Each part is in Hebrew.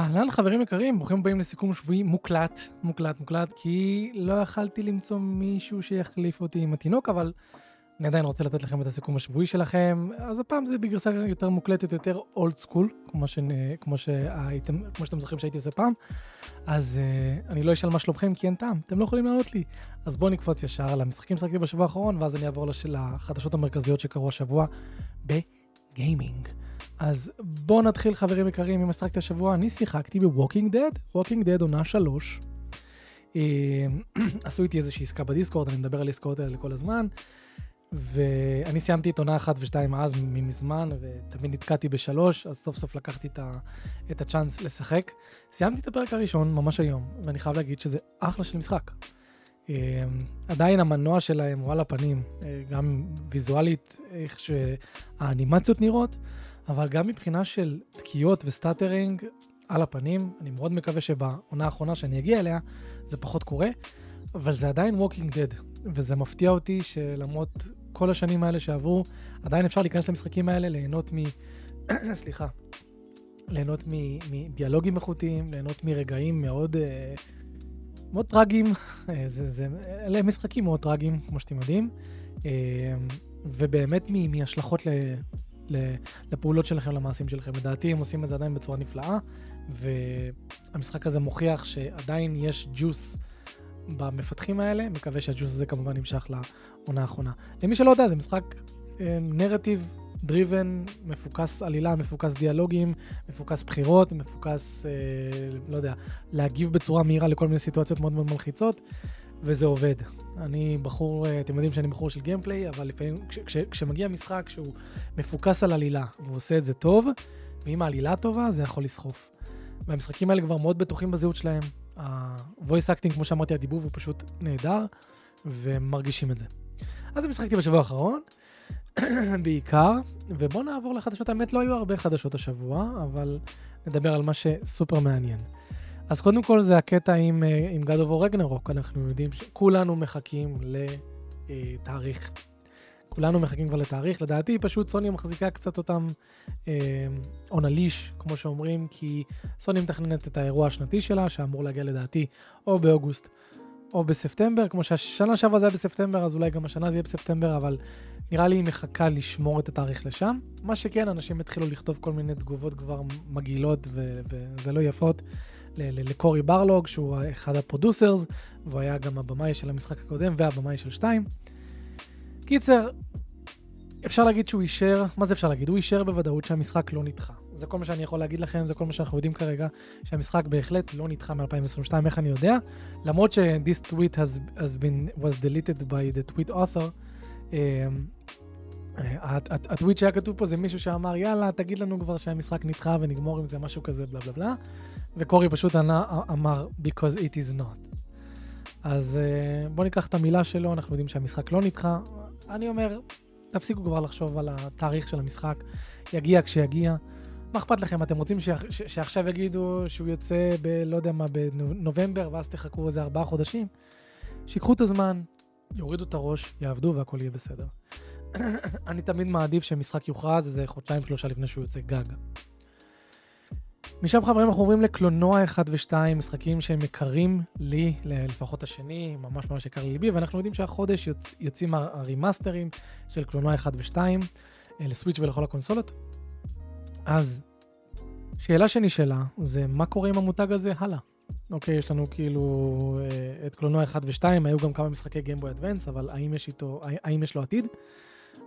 אהלן חברים יקרים, ברוכים הבאים לסיכום שבועי מוקלט, מוקלט, מוקלט, כי לא יכלתי למצוא מישהו שיחליף אותי עם התינוק, אבל אני עדיין רוצה לתת לכם את הסיכום השבועי שלכם, אז הפעם זה בגרסה יותר מוקלטת, יותר אולד סקול, כמו, ש... כמו, שהייתם, כמו שאתם זוכרים שהייתי עושה פעם, אז uh, אני לא אשאל מה שלומכם כי אין טעם, אתם לא יכולים לענות לי. אז בואו נקפוץ ישר למשחקים ששחקתי בשבוע האחרון, ואז אני אעבור לחדשות המרכזיות שקרו השבוע בגיימינג. אז בואו נתחיל חברים יקרים עם מה שיחקת השבוע, אני שיחקתי ב Walking Dead, Walking Dead עונה 3. אה, עשו איתי איזושהי עסקה בדיסקורד, אני מדבר על עסקאות האלה כל הזמן. ואני סיימתי את עונה 1 ו-2 אז מזמן, ותמיד נתקעתי בשלוש, אז סוף סוף לקחתי את, ה- את הצ'אנס לשחק. סיימתי את הפרק הראשון ממש היום, ואני חייב להגיד שזה אחלה של משחק. אה, עדיין המנוע שלהם הוא על הפנים, אה, גם ויזואלית, איך שהאנימציות נראות, אבל גם מבחינה של תקיעות ו stuttering על הפנים, אני מאוד מקווה שבעונה האחרונה שאני אגיע אליה, זה פחות קורה, אבל זה עדיין Walking Dead, וזה מפתיע אותי שלמרות כל השנים האלה שעברו, עדיין אפשר להיכנס למשחקים האלה, ליהנות מ... סליחה. ליהנות מדיאלוגים איכותיים, ליהנות מרגעים מאוד, אה, מאוד טרגיים. אה, אלה משחקים מאוד טרגיים, כמו שאתם יודעים. אה, ובאמת מהשלכות לפעולות שלכם, למעשים שלכם. לדעתי הם עושים את זה עדיין בצורה נפלאה, והמשחק הזה מוכיח שעדיין יש ג'וס במפתחים האלה, מקווה שהג'וס הזה כמובן נמשך לעונה האחרונה. למי שלא יודע, זה משחק נרטיב דריבן, מפוקס עלילה, מפוקס דיאלוגים, מפוקס בחירות, מפוקס, אה, לא יודע, להגיב בצורה מהירה לכל מיני סיטואציות מאוד מאוד מלחיצות. וזה עובד. אני בחור, אה, אתם יודעים שאני בחור של גיימפליי, אבל לפעמים כש, כש, כשמגיע משחק שהוא מפוקס על עלילה והוא עושה את זה טוב, ואם העלילה טובה, זה יכול לסחוף. והמשחקים האלה כבר מאוד בטוחים בזהות שלהם. ה-voice acting, כמו שאמרתי, הדיבוב הוא פשוט נהדר, ומרגישים את זה. אז משחקתי בשבוע האחרון, בעיקר, ובואו נעבור לחדשות. האמת, לא היו הרבה חדשות השבוע, אבל נדבר על מה שסופר מעניין. אז קודם כל זה הקטע עם, אה, עם God of Ragnarok, אנחנו יודעים שכולנו מחכים לתאריך. כולנו מחכים כבר לתאריך, לדעתי פשוט סוני מחזיקה קצת אותם אה, on a leash, כמו שאומרים, כי סוני מתכננת את האירוע השנתי שלה, שאמור להגיע לדעתי או באוגוסט או בספטמבר, כמו שהשנה שעברה זה היה בספטמבר, אז אולי גם השנה זה יהיה בספטמבר, אבל נראה לי היא מחכה לשמור את התאריך לשם. מה שכן, אנשים התחילו לכתוב כל מיני תגובות כבר מגעילות ולא יפות. לקורי ברלוג, שהוא אחד הפרודוסרס, והוא היה גם הבמאי של המשחק הקודם והבמאי של 2. קיצר, אפשר להגיד שהוא אישר, מה זה אפשר להגיד? הוא אישר בוודאות שהמשחק לא נדחה. זה כל מה שאני יכול להגיד לכם, זה כל מה שאנחנו יודעים כרגע, שהמשחק בהחלט לא נדחה מ-2022, איך אני יודע? למרות ש-this tweet has, has been, was deleted by the tweet author, um, הטוויט שהיה כתוב פה זה מישהו שאמר, יאללה, תגיד לנו כבר שהמשחק נדחה ונגמור עם זה, משהו כזה, בלה בלה בלה. וקורי פשוט ענה, אמר, because it is not. אז uh, בואו ניקח את המילה שלו, אנחנו יודעים שהמשחק לא נדחה. אני אומר, תפסיקו כבר לחשוב על התאריך של המשחק, יגיע כשיגיע. מה אכפת לכם? אתם רוצים. ש... שעכשיו יגידו שהוא יוצא ב... לא יודע מה, בנובמבר, ואז תחכו איזה ארבעה חודשים? שיקחו את הזמן, יורידו את הראש, יעבדו והכל יהיה בסדר. אני תמיד מעדיף שמשחק יוכרז איזה חודשיים שלושה לפני שהוא יוצא גג. משם חברים אנחנו עוברים לקלונוע 1 ו-2, משחקים שהם יקרים לי, לפחות השני, ממש ממש יקר לליבי, ואנחנו יודעים שהחודש יוצ... יוצאים הרימאסטרים של קלונוע 1 ו-2 לסוויץ' ולכל הקונסולות. אז, שאלה שנשאלה זה מה קורה עם המותג הזה הלאה. אוקיי, יש לנו כאילו אה, את Klonoa 1 ו-2, היו גם כמה משחקי Game Boy Advance, אבל האם יש, איתו, האם יש לו עתיד?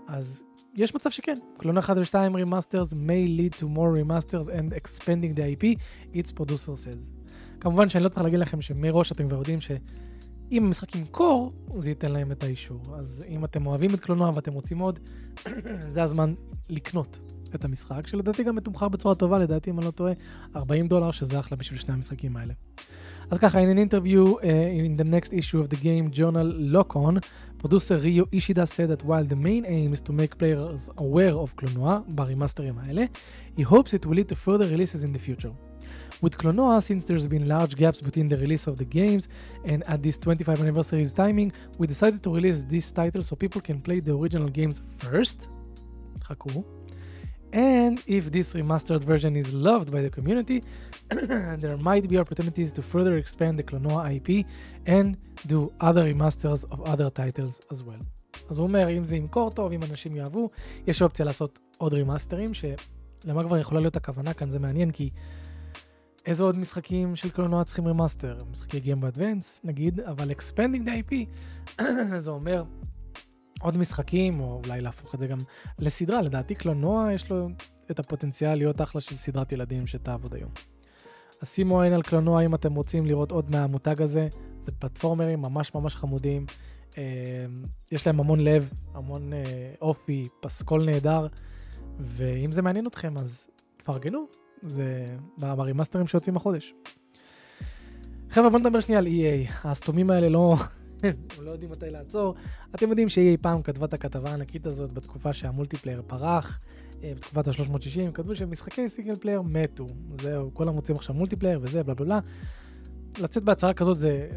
אז יש מצב שכן. Klonoa 1 ו-2 remasters may lead to more remasters and expanding the IP, its producer says. כמובן שאני לא צריך להגיד לכם שמראש אתם כבר יודעים שאם המשחק ימכור, זה ייתן להם את האישור. אז אם אתם אוהבים את Klonoa ואתם רוצים עוד, זה הזמן לקנות את המשחק, שלדעתי גם מתומחר בצורה טובה, לדעתי אם אני לא טועה, 40 דולר, שזה אחלה בשביל שני המשחקים האלה. אז ככה, in an interview uh, in the next issue of the game journal Locon, producer Ryo Ishida said that while the main aim is to make players aware of Clonoa, ברימאסטרים האלה, he hopes it will lead to further releases in the future. With Clonoa, since there's been large gaps between the release of the games and at this 25 anniversary's timing, we decided to release this title so people can play the original games first, חכו, And if this remastered version is loved by the community, there might be opportunities to further expand the Klonoa IP and do other remasters of other titles as well. אז הוא אומר, אם זה ימכור טוב, אם אנשים יאהבו, יש אופציה לעשות עוד רימאסטרים, שלמה כבר יכולה להיות הכוונה כאן, זה מעניין, כי איזה עוד משחקים של Klonoa צריכים remaster? משחקי Game Boy Advance, נגיד, אבל expanding the IP, זה אומר עוד משחקים, או אולי להפוך את זה גם לסדרה. לדעתי קלונוע יש לו את הפוטנציאל להיות אחלה של סדרת ילדים שתעבוד היום. אז שימו עין על קלונוע אם אתם רוצים לראות עוד מהמותג הזה, זה פלטפורמרים ממש ממש חמודים. אה, יש להם המון לב, המון אה, אופי, פסקול נהדר, ואם זה מעניין אתכם אז תפרגנו, זה ברימאסטרים שיוצאים החודש. חבר'ה בוא נדבר שנייה על EA, הסתומים האלה לא, הם לא יודעים מתי לעצור. אתם יודעים ש EA פעם כתבה את הכתבה הענקית הזאת בתקופה שה multiplayer פרח, אה, בתקופת ה-360, כתבו שמשחקי single player מתו. זהו, כולם רוצים עכשיו multiplayer וזה, בלה בלה בלה. לצאת בהצהרה כזאת זה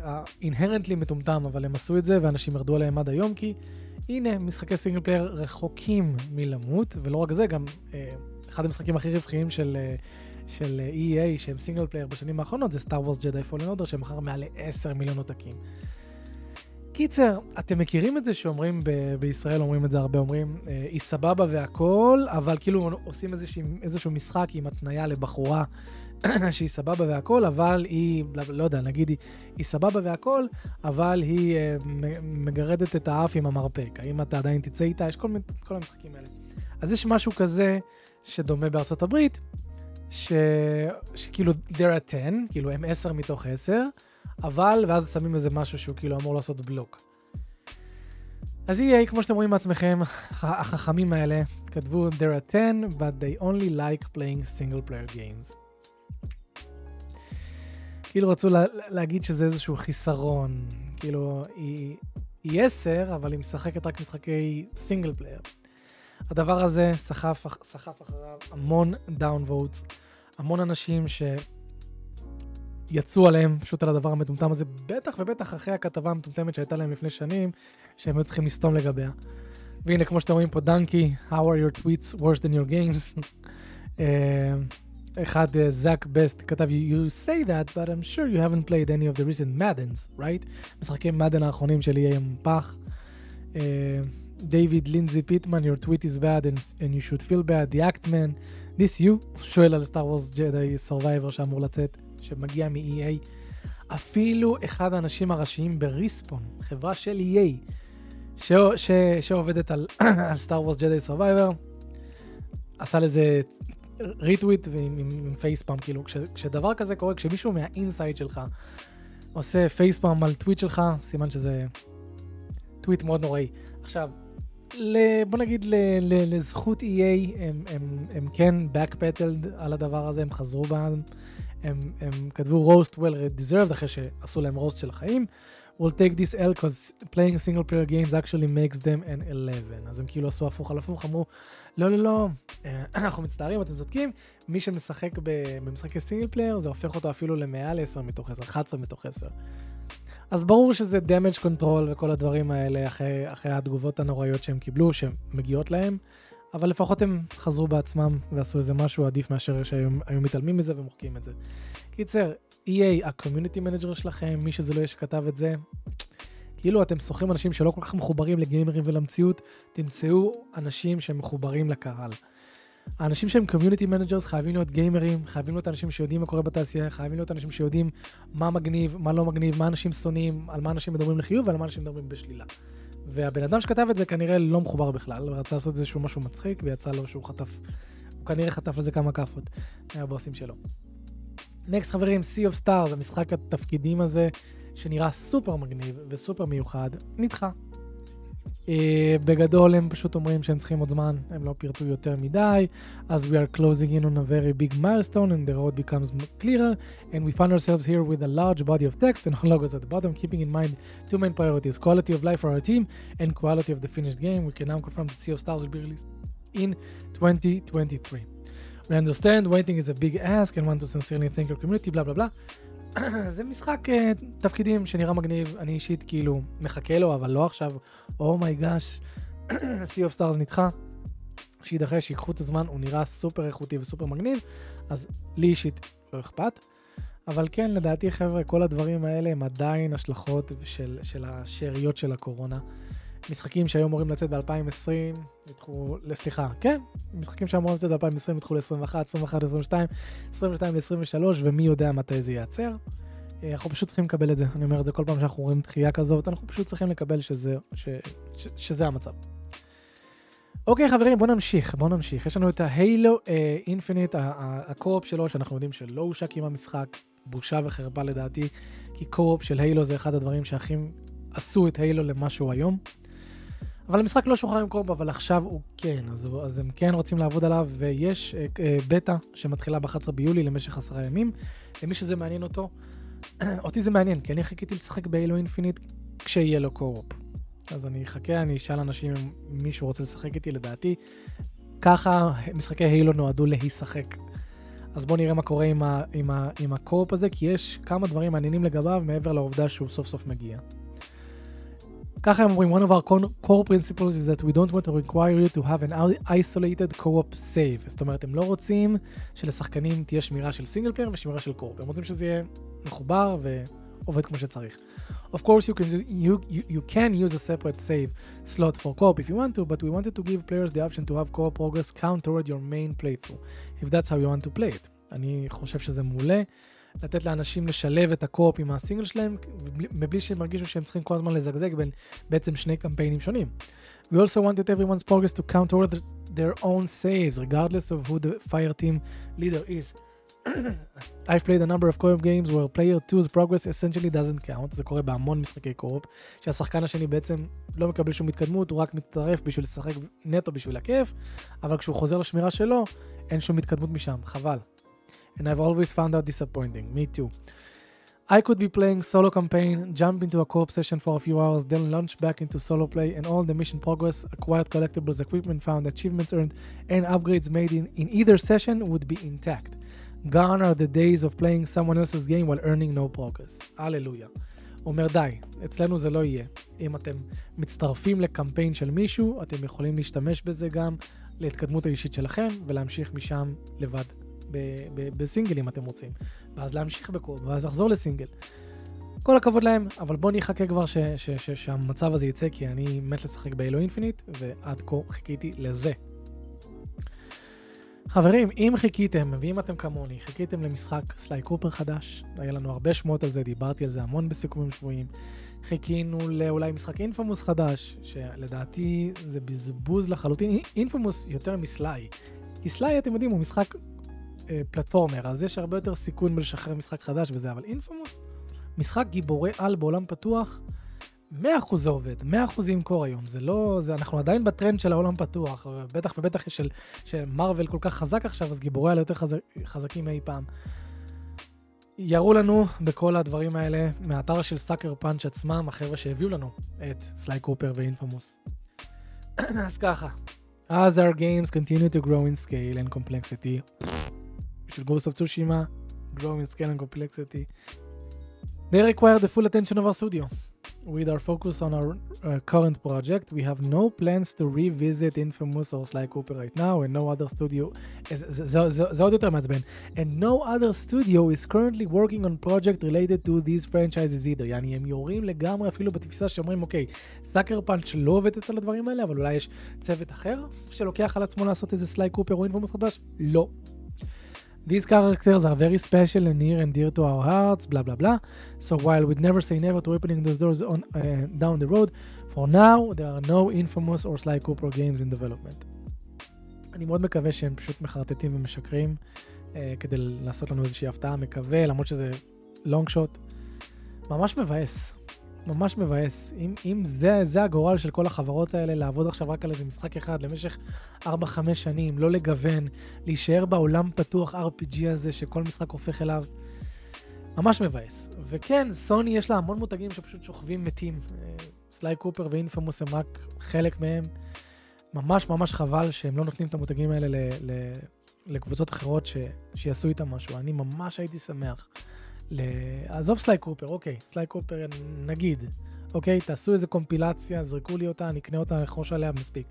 inherently מטומטם, אבל הם עשו את זה ואנשים ירדו עליהם עד היום, כי הנה, משחקי single player רחוקים מלמות, ולא רק זה, גם אה, אחד המשחקים הכי רווחיים של... אה, של EA שהם single player בשנים האחרונות זה Star Wars Jedi Fallen Order שמכר מעל ל-10 מיליון עותקים. קיצר, אתם מכירים את זה שאומרים ב- בישראל, אומרים את זה הרבה, אומרים, אה, היא סבבה והכל, אבל כאילו עושים איזשה, איזשהו משחק עם התניה לבחורה שהיא סבבה והכל, אבל היא, לא, יודע, נגיד היא, היא סבבה והכל, אבל היא אה, מגרדת את האף עם המרפק. האם אתה עדיין תצא איתה? יש כל, כל המשחקים האלה. אז יש משהו כזה שדומה בארצות הברית, ש... שכאילו they're a 10, כאילו הם 10 מתוך 10, אבל, ואז שמים איזה משהו שהוא כאילו אמור לעשות בלוק. אז EA, כמו שאתם רואים מעצמכם, החכמים האלה כתבו they're a 10, but they only like playing single player games. כאילו רצו לה, להגיד שזה איזשהו חיסרון, כאילו היא, היא 10, אבל היא משחקת רק משחקי single player. הדבר הזה סחף, אחריו המון downvotes, המון אנשים ש... יצאו עליהם פשוט על הדבר המטומטם הזה, בטח ובטח אחרי הכתבה המטומטמת שהייתה להם לפני שנים, שהם היו צריכים לסתום לגביה. והנה, כמו שאתם רואים פה, Dunkey, How are your tweets worse than your games? אה, אחד, זאק אה, בסט, כתב, you say that, but I'm sure you haven't played any of the recent Maddens, right? משחקי Madden האחרונים שלי הם פח. David Lindsey Pittman, your tweet is bad and, and you should feel bad, The Act Man, this you, שואל על Star Wars Jedi Survivor שאמור לצאת. שמגיע מ-EA. אפילו אחד האנשים הראשיים ב Respawn, חברה של EA, ש... ש... שעובדת על, Star Wars Jedi Survivor, עשה לזה retweet עם, עם, עם facepalm, כאילו, כש, כשדבר כזה קורה, כשמישהו מה inside שלך עושה פייספאם על טוויט שלך, סימן שזה טוויט מאוד נוראי. עכשיו, ל, בוא נגיד ל, ל, לזכות EA, הם, הם, הם כן backpedaled על הדבר הזה, הם חזרו בהם. הם, הם כתבו roast well deserved אחרי שעשו להם roast של החיים. we'll take this L because playing single player games actually makes them an 11. אז הם כאילו עשו הפוך על הפוך, אמרו, לא, לא, לא, אה, אנחנו מצטערים, אתם צודקים, מי שמשחק במשחקי single player, זה הופך אותו אפילו למעל 10 מתוך 10, 11 מתוך 10. אז ברור שזה damage control וכל הדברים האלה אחרי, אחרי התגובות הנוראיות שהם קיבלו, שמגיעות להם. אבל לפחות הם חזרו בעצמם ועשו איזה משהו עדיף מאשר שהיו מתעלמים מזה ומוחקים את זה. קיצר, EA, ה community manager שלכם, מי שזה לא יהיה שכתב את זה, כאילו אתם שוכרים אנשים שלא כל כך מחוברים לגיימרים ולמציאות, תמצאו אנשים שהם מחוברים לקהל. האנשים שהם community managers חייבים להיות גיימרים, חייבים להיות אנשים שיודעים מה קורה בתעשייה, חייבים להיות אנשים שיודעים מה מגניב, מה לא מגניב, מה אנשים שונאים, על מה אנשים מדברים לחיוב ועל מה אנשים מדברים בשלילה. והבן אדם שכתב את זה כנראה לא מחובר בכלל, ורצה לעשות איזשהו משהו מצחיק, ויצא לו שהוא חטף, הוא כנראה חטף על זה כמה כאפות, מהבוסים שלו. Next חברים, Sea of Stars, המשחק התפקידים הזה, שנראה סופר מגניב וסופר מיוחד, נדחה. Uh, בגדול הם פשוט אומרים שהם צריכים עוד זמן, הם לא פירטו יותר מדי, אז we are closing in on a very big milestone and the road becomes clearer and we find ourselves here with a large body of text and logos at the bottom, keeping in mind two main priorities, quality of life for our team and quality of the finished game. We can now confirm that Sea of Stars will be released in 2023. We understand waiting is a big ask and want to sincerely thank your community, blah blah blah. זה משחק uh, תפקידים שנראה מגניב, אני אישית כאילו מחכה לו, אבל לא עכשיו, אומייגאש, Sea of Stars נדחה. שיידחה, שיקחו את הזמן, הוא נראה סופר איכותי וסופר מגניב, אז לי אישית לא אכפת. אבל כן, לדעתי, חבר'ה, כל הדברים האלה הם עדיין השלכות של, של השאריות של הקורונה. משחקים שהיו אמורים לצאת ב-2020, נדחו, סליחה, כן, משחקים שהיו אמורים לצאת ב-2020 נדחו ל-21, 21 ל-22, 22 ל-23, ומי יודע מתי זה ייעצר. אה, אנחנו פשוט צריכים לקבל את זה, אני אומר את זה כל פעם שאנחנו רואים דחייה כזאת, אנחנו פשוט צריכים לקבל שזה, ש, ש, שזה המצב. אוקיי חברים, בואו נמשיך, בואו נמשיך. יש לנו את ה Halo Infinite, ה co-op שלו, שאנחנו יודעים שלא הושק עם המשחק, בושה וחרפה לדעתי, כי co-op של Halo זה אחד הדברים שהכי עשו את Halo למה שהוא היום. אבל המשחק לא שוחרר עם co-op, אבל עכשיו הוא כן, אז, אז הם כן רוצים לעבוד עליו, ויש אה, אה, בטא שמתחילה ב-11 ביולי למשך עשרה ימים. למי שזה מעניין אותו, אותי זה מעניין, כי אני חיכיתי לשחק ב Halo Infinite כשיהיה לו co-op. אז אני אחכה, אני אשאל אנשים אם מישהו רוצה לשחק איתי, לדעתי. ככה משחקי Halo נועדו להישחק. אז בואו נראה מה קורה עם, ה, עם, ה, עם ה co-op הזה, כי יש כמה דברים מעניינים לגביו מעבר לעובדה שהוא סוף סוף מגיע. ככה הם אומרים, one of our core principles is that we don't want to require you to have an isolated co-op save. זאת אומרת, הם לא רוצים שלשחקנים תהיה שמירה של single player ושמירה של co-op. הם רוצים שזה יהיה מחובר ועובד כמו שצריך. Of course, you can, you, you, you can use a separate save slot for co-op if you want to, but we wanted to give players the option to have co-op progress count toward your main playthrough, if that's how you want to play it. אני חושב שזה מעולה, לתת לאנשים לשלב את ה co-op עם הסינגל שלהם, מבלי שהם ירגישו שהם צריכים כל הזמן לזגזג בין בעצם שני קמפיינים שונים. We also wanted everyone's progress to count toward their own saves, regardless of who the fire team leader is. I've played a number of co-op games where player 2's progress essentially doesn't count, זה קורה בהמון משחקי co-op, שהשחקן השני בעצם לא מקבל שום התקדמות, הוא רק מצטרף בשביל לשחק נטו בשביל הכיף, אבל כשהוא חוזר לשמירה שלו, אין שום התקדמות משם, חבל. And I've always found that disappointing, me too. I could be playing solo campaign, jump into a co-op session for a few hours, then launch back into solo play, and all the mission progress, acquired collectibles, equipment found, achievements earned, and upgrades made in, in either session would be intact. Gone are the days of playing someone else's game while earning no progress. הללויה. אומר די, אצלנו זה לא יהיה. אם אתם מצטרפים לקמפיין של מישהו, אתם יכולים להשתמש בזה גם להתקדמות האישית שלכם, ולהמשיך משם לבד בסינגל אם אתם רוצים. ואז להמשיך בקוב, ואז לחזור לסינגל. כל הכבוד להם, אבל בואו נחכה כבר ש- ש- ש- שהמצב הזה יצא, כי אני מת לשחק באלו אינפיניט, ועד כה חיכיתי לזה. חברים, אם חיכיתם, ואם אתם כמוני, חיכיתם למשחק Sly Cooper חדש, היה לנו הרבה שמועות על זה, דיברתי על זה המון בסיכומים שבועיים. חיכינו לאולי משחק Infamous חדש, שלדעתי זה בזבוז לחלוטין, Infamous יותר מ Sly. כי Sly, אתם יודעים, הוא משחק אה, platformer, אז יש הרבה יותר סיכון בלשחרר משחק חדש וזה, אבל Infamous, משחק גיבורי על בעולם פתוח, 100% זה עובד, 100% זה ימכור היום, זה לא, זה, אנחנו עדיין בטרנד של העולם פתוח, בטח ובטח של, שמרוויל כל כך חזק עכשיו, אז גיבורי על יותר חזק, חזקים מאי פעם. יראו לנו בכל הדברים האלה מהאתר של סאקר פאנץ' עצמם, החבר'ה שהביאו לנו את סליי קופר ואינפומוס. אז ככה, as our games continue to grow in scale and complexity, של Ghost of Tsushima, grow in scale and complexity, they require the full attention of our studio. With our focus on our uh, current project, we have no plans to revisit Infamous or Sly Cooper right now, and no other studio, זה עוד יותר מעצבן, and no other studio is currently working on project related to these franchises either. יעני, הם יורים לגמרי אפילו בתפיסה שאומרים, אוקיי, סאקר פאנץ' לא עובדת על הדברים האלה, אבל אולי יש צוות אחר שלוקח על עצמו לעשות איזה סליי קופר או אינפומוס חדש? לא. These characters are very special and near and dear to our hearts, blah blah blah. So while we'd never say never to opening those doors on uh, down the road, for now there are no infamous or Sly Cooper games in development. אני מאוד מקווה שהם פשוט מחרטטים ומשקרים uh, כדי לעשות לנו איזושהי הפתעה, מקווה, למרות שזה לונג שוט. ממש מבאס. ממש מבאס. אם, אם זה, זה הגורל של כל החברות האלה, לעבוד עכשיו רק על איזה משחק אחד למשך 4-5 שנים, לא לגוון, להישאר בעולם פתוח RPG הזה שכל משחק הופך אליו, ממש מבאס. וכן, סוני יש לה המון מותגים שפשוט שוכבים מתים. סליי קופר ואינפמוס הם רק חלק מהם. ממש ממש חבל שהם לא נותנים את המותגים האלה ל, ל, לקבוצות אחרות ש, שיעשו איתם משהו. אני ממש הייתי שמח. עזוב Sly Cooper, אוקיי, Sly Cooper נגיד, אוקיי, תעשו איזה קומפילציה, זרקו לי אותה, אני אקנה אותה, נחרוש עליה מספיק.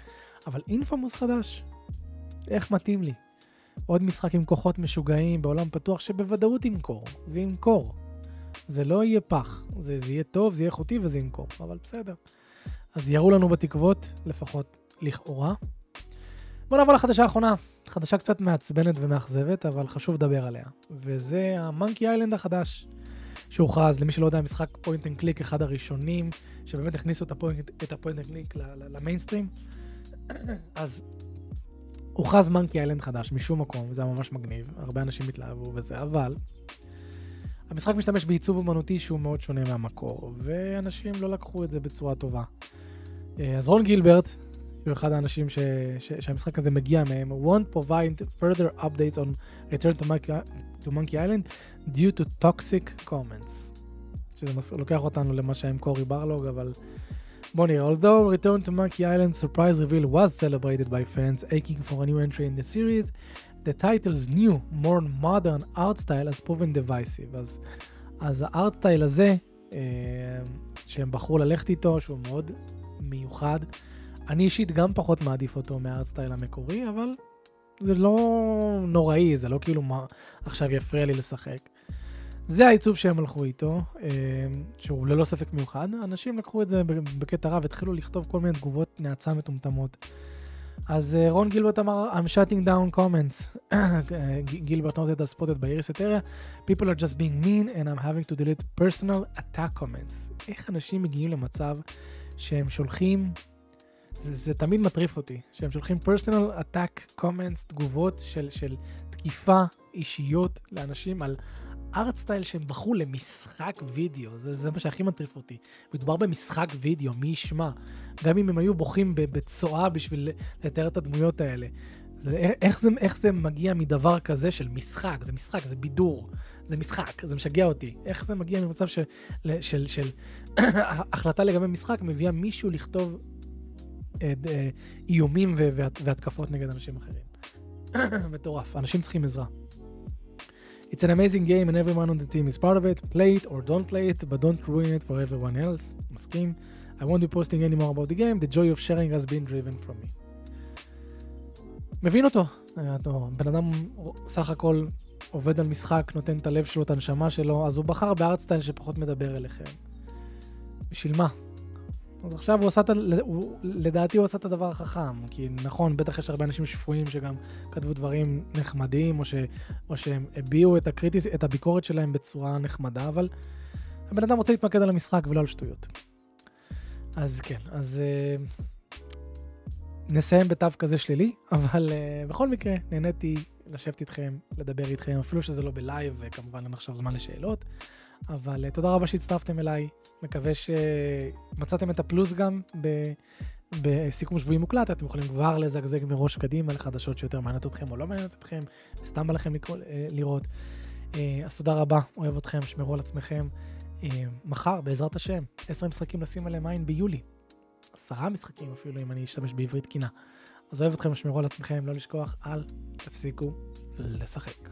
אבל Infamous חדש, איך מתאים לי. עוד משחק עם כוחות משוגעים בעולם פתוח שבוודאות ימכור. זה ימכור. זה לא יהיה פח. זה, זה יהיה טוב, זה יהיה איכותי וזה ימכור. אבל בסדר. אז יראו לנו בתקוות, לפחות לכאורה. בואו נעבור לחדשה האחרונה. חדשה קצת מעצבנת ומאכזבת, אבל חשוב לדבר עליה. וזה ה Monkey Island החדש. שהוכרז, למי שלא יודע, משחק point and click, אחד הראשונים, שבאמת הכניסו את ה point and click למיינסטרים. אז הוכרז Monkey Island חדש משום מקום, וזה היה ממש מגניב, הרבה אנשים התלהבו וזה, אבל המשחק משתמש בעיצוב אומנותי שהוא מאוד שונה מהמקור, ואנשים לא לקחו את זה בצורה טובה. אה, אז רון גילברט, הוא אחד האנשים ש, ש, שהמשחק הזה מגיע מהם, won't provide further updates on return to monkey, to monkey island due to toxic comments. שזה לוקח אותנו למה שהיה עם קורי ברלוג, אבל בוא נראה. Although return to monkey island surprise reveal was celebrated by fans aching for a new entry in the series, the title's new, more modern art style has proven divisive. אז, אז הארט סטייל הזה, אה, שהם בחרו ללכת איתו, שהוא מאוד מיוחד, אני אישית גם פחות מעדיף אותו מהארט סטייל המקורי, אבל זה לא נוראי, זה לא כאילו מה עכשיו יפריע לי לשחק. זה העיצוב שהם הלכו איתו, אה, שהוא ללא ספק מיוחד. אנשים לקחו את זה בקטע רב, התחילו לכתוב כל מיני תגובות נאצה מטומטמות. אז אה, רון גילברט אמר, I'm shutting down comments. גילברט noted as spotted by Iris area, people are just being mean and I'm having to delete personal attack comments. איך אנשים מגיעים למצב שהם שולחים זה, זה תמיד מטריף אותי, שהם שולחים personal attack comments, תגובות של, של תקיפה אישיות לאנשים על ארט סטייל שהם בחרו למשחק וידאו, זה, זה מה שהכי מטריף אותי. מדובר במשחק וידאו, מי ישמע? גם אם הם היו בוכים בצואה בשביל לתאר את הדמויות האלה. זה, איך, זה, איך זה מגיע מדבר כזה של משחק? זה משחק, זה בידור, זה משחק, זה משגע אותי. איך זה מגיע ממצב של, של, של, החלטה לגבי משחק מביאה מישהו לכתוב אה, איומים והתקפות נגד אנשים אחרים. מטורף, אנשים צריכים עזרה. It's an amazing game and everyone on the team is part of it. Play it or don't play it, but don't ruin it for everyone else. מסכים. I won't be posting any more about the game. The joy of sharing has been driven from me. מבין אותו. בן אדם סך הכל עובד על משחק, נותן את הלב שלו, את הנשמה שלו, אז הוא בחר בארטסטייל שפחות מדבר אליכם. בשביל מה? אז עכשיו הוא עשה את ה... לדעתי הוא עשה את הדבר החכם, כי נכון, בטח יש הרבה אנשים שפויים שגם כתבו דברים נחמדים, או, ש, או שהם הביעו את, הקריטיס, את הביקורת שלהם בצורה נחמדה, אבל הבן אדם רוצה להתמקד על המשחק ולא על שטויות. אז כן, אז uh, נסיים בתו כזה שלילי, אבל uh, בכל מקרה, נהניתי לשבת איתכם, לדבר איתכם, אפילו שזה לא בלייב, וכמובן אין עכשיו זמן לשאלות. אבל uh, תודה רבה שהצטרפתם אליי, מקווה שמצאתם את הפלוס גם ב... בסיכום שבועי מוקלט, אתם יכולים כבר לזגזג מראש קדימה לחדשות שיותר מעניינות אתכם או לא מעניינות אתכם, וסתם בא לכם לקרוא, אה, לראות. אה, אז תודה רבה, אוהב אתכם, שמרו על עצמכם. מחר, בעזרת השם, 10 משחקים לשים עליהם עין ביולי. עשרה משחקים אפילו, אם אני אשתמש בעברית תקינה. אז אוהב אתכם, שמרו על עצמכם, לא לשכוח, אל תפסיקו לשחק.